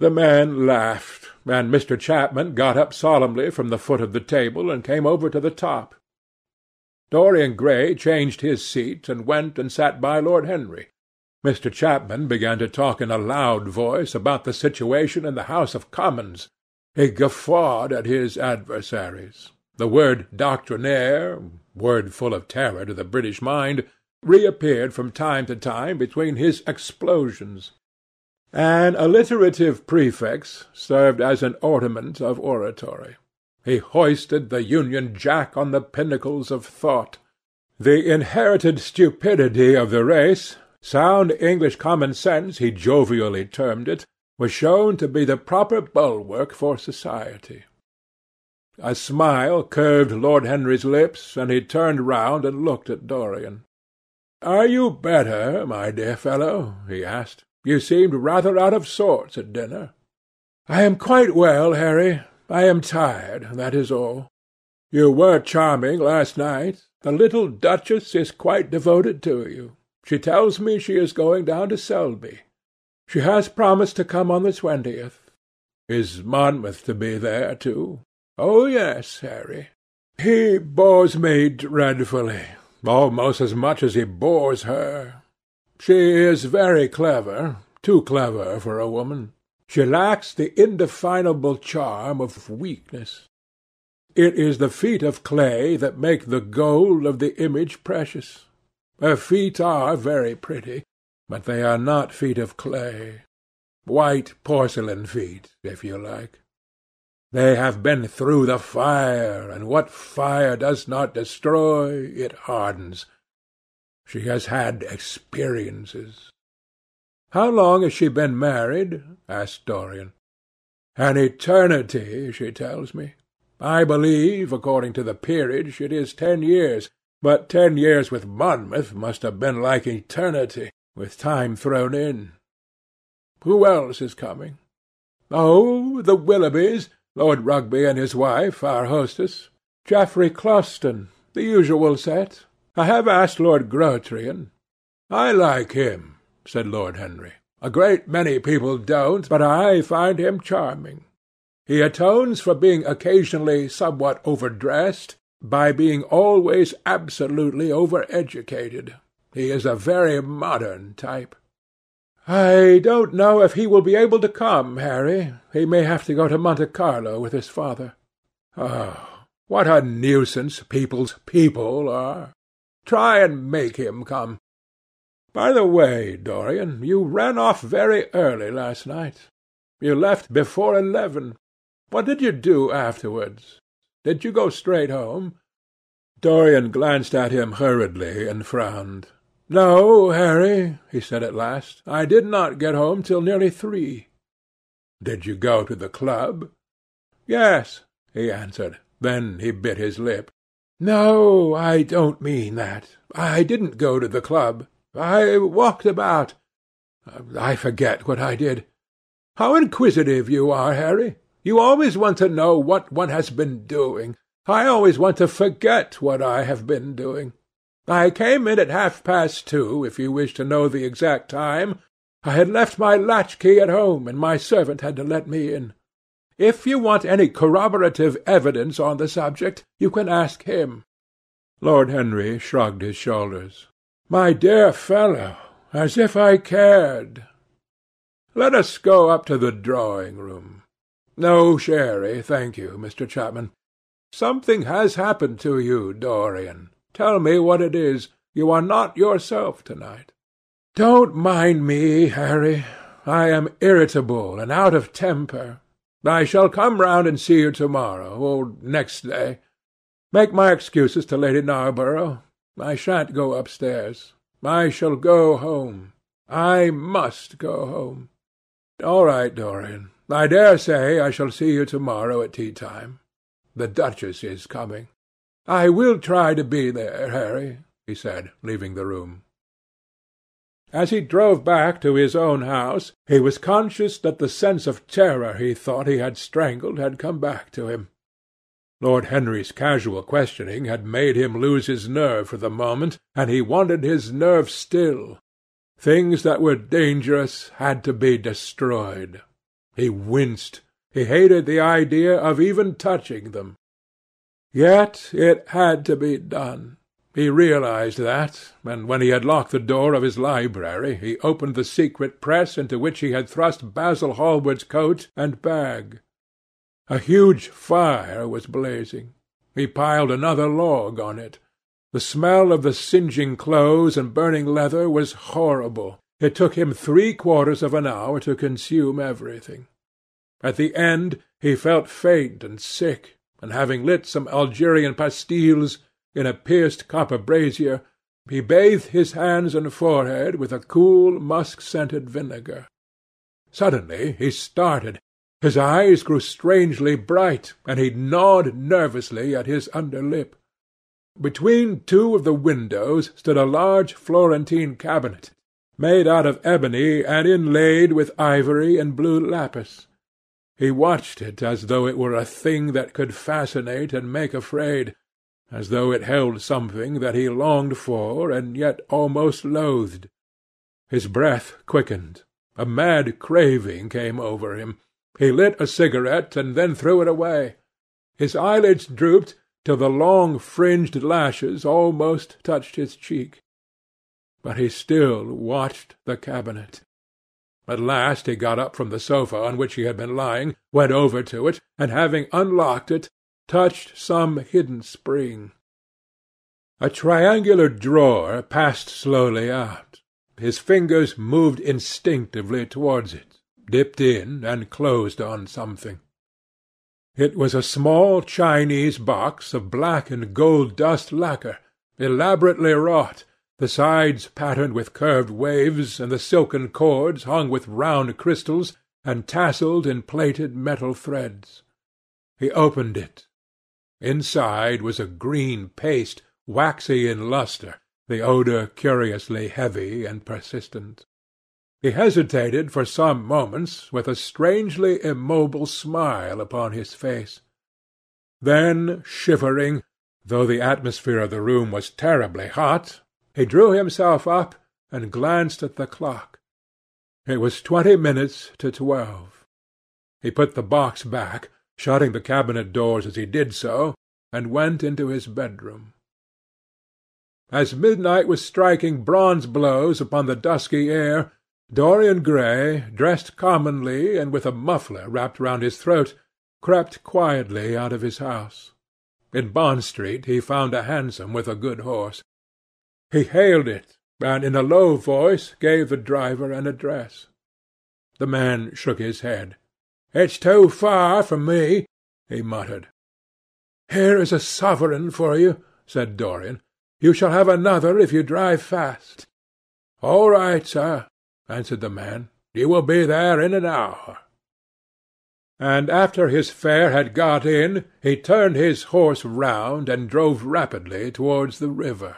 The men laughed, and Mr. Chapman got up solemnly from the foot of the table and came over to the top. Dorian Gray changed his seat and went and sat by Lord Henry. Mr. Chapman began to talk in a loud voice about the situation in the House of Commons. He guffawed at his adversaries. The word doctrinaire, word full of terror to the British mind, reappeared from time to time between his explosions. An alliterative prefix served as an ornament of oratory. He hoisted the Union Jack on the pinnacles of thought. The inherited stupidity of the race Sound English common sense, he jovially termed it, was shown to be the proper bulwark for society. A smile curved Lord Henry's lips, and he turned round and looked at Dorian. "Are you better, my dear fellow?" he asked. "You seemed rather out of sorts at dinner." "I am quite well, Harry. I am tired, that is all. You were charming last night. The little duchess is quite devoted to you. She tells me she is going down to Selby. She has promised to come on the twentieth. Is Monmouth to be there too? Oh, yes, Harry. He bores me dreadfully, almost as much as he bores her. She is very clever, too clever for a woman. She lacks the indefinable charm of weakness. It is the feet of clay that make the gold of the image precious. Her feet are very pretty, but they are not feet of clay. White porcelain feet, if you like. They have been through the fire, and what fire does not destroy, it hardens. She has had experiences. How long has she been married? asked Dorian. An eternity, she tells me. I believe, according to the peerage, it is ten years, but ten years with Monmouth must have been like eternity, with time thrown in. Who else is coming? Oh, the Willoughbys, Lord Rugby and his wife, our hostess. Geoffrey Clouston, the usual set. I have asked Lord Grotrian. I like him, said Lord Henry. A great many people don't, but I find him charming. He atones for being occasionally somewhat overdressed, by being always absolutely over-educated. He is a very modern type. I don't know if he will be able to come, Harry. He may have to go to Monte Carlo with his father. Oh, what a nuisance people's people are! Try and make him come. By the way, Dorian, you ran off very early last night. You left before eleven. What did you do afterwards? Did you go straight home?" Dorian glanced at him hurriedly and frowned. "No, Harry," he said at last. "I did not get home till nearly three." "Did you go to the club?" "Yes," he answered. Then he bit his lip. "No, I don't mean that. I didn't go to the club. I walked about. Uh, I forget what I did. How inquisitive you are, Harry! You always want to know what one has been doing. I always want to forget what I have been doing. I came in at half-past two, if you wish to know the exact time. I had left my latch-key at home, and my servant had to let me in. If you want any corroborative evidence on the subject, you can ask him." Lord Henry shrugged his shoulders. "My dear fellow, as if I cared! Let us go up to the drawing-room. No sherry, thank you, Mr. Chapman. Something has happened to you, Dorian. Tell me what it is. You are not yourself to-night. Don't mind me, Harry. I am irritable and out of temper. I shall come round and see you to-morrow, or next day. Make my excuses to Lady Narborough. I shan't go upstairs. I shall go home. I must go home. All right, Dorian. I dare say I shall see you to-morrow at tea-time. The Duchess is coming. I will try to be there, Harry, he said, leaving the room. As he drove back to his own house, he was conscious that the sense of terror he thought he had strangled had come back to him. Lord Henry's casual questioning had made him lose his nerve for the moment, and he wanted his nerve still. Things that were dangerous had to be destroyed. He winced. He hated the idea of even touching them. Yet it had to be done. He realized that, and when he had locked the door of his library, he opened the secret press into which he had thrust Basil Hallward's coat and bag. A huge fire was blazing. He piled another log on it. The smell of the singeing clothes and burning leather was horrible. It took him three quarters of an hour to consume everything. At the end he felt faint and sick, and having lit some Algerian pastilles in a pierced copper brazier, he bathed his hands and forehead with a cool musk-scented vinegar. Suddenly he started. His eyes grew strangely bright, and he gnawed nervously at his under lip. Between two of the windows stood a large Florentine cabinet, made out of ebony and inlaid with ivory and blue lapis. He watched it as though it were a thing that could fascinate and make afraid, as though it held something that he longed for and yet almost loathed. His breath quickened. A mad craving came over him. He lit a cigarette and then threw it away. His eyelids drooped till the long fringed lashes almost touched his cheek. But he still watched the cabinet. At last he got up from the sofa on which he had been lying, went over to it, and having unlocked it, touched some hidden spring. A triangular drawer passed slowly out. His fingers moved instinctively towards it, dipped in, and closed on something. It was a small Chinese box of black and gold dust lacquer, elaborately wrought, the sides patterned with curved waves, and the silken cords hung with round crystals and tasselled in plaited metal threads. He opened it. Inside was a green paste, waxy in lustre, the odour curiously heavy and persistent. He hesitated for some moments, with a strangely immobile smile upon his face. Then, shivering, though the atmosphere of the room was terribly hot, he drew himself up and glanced at the clock. It was twenty minutes to twelve. He put the box back, shutting the cabinet doors as he did so, and went into his bedroom. As midnight was striking bronze blows upon the dusky air, Dorian Gray, dressed commonly and with a muffler wrapped round his throat, crept quietly out of his house. In Bond Street he found a hansom with a good horse. He hailed it, and in a low voice gave the driver an address. The man shook his head. "It's too far for me," he muttered. "Here is a sovereign for you," said Dorian. "You shall have another if you drive fast." "All right, sir," answered the man. "You will be there in an hour." And after his fare had got in, he turned his horse round and drove rapidly towards the river.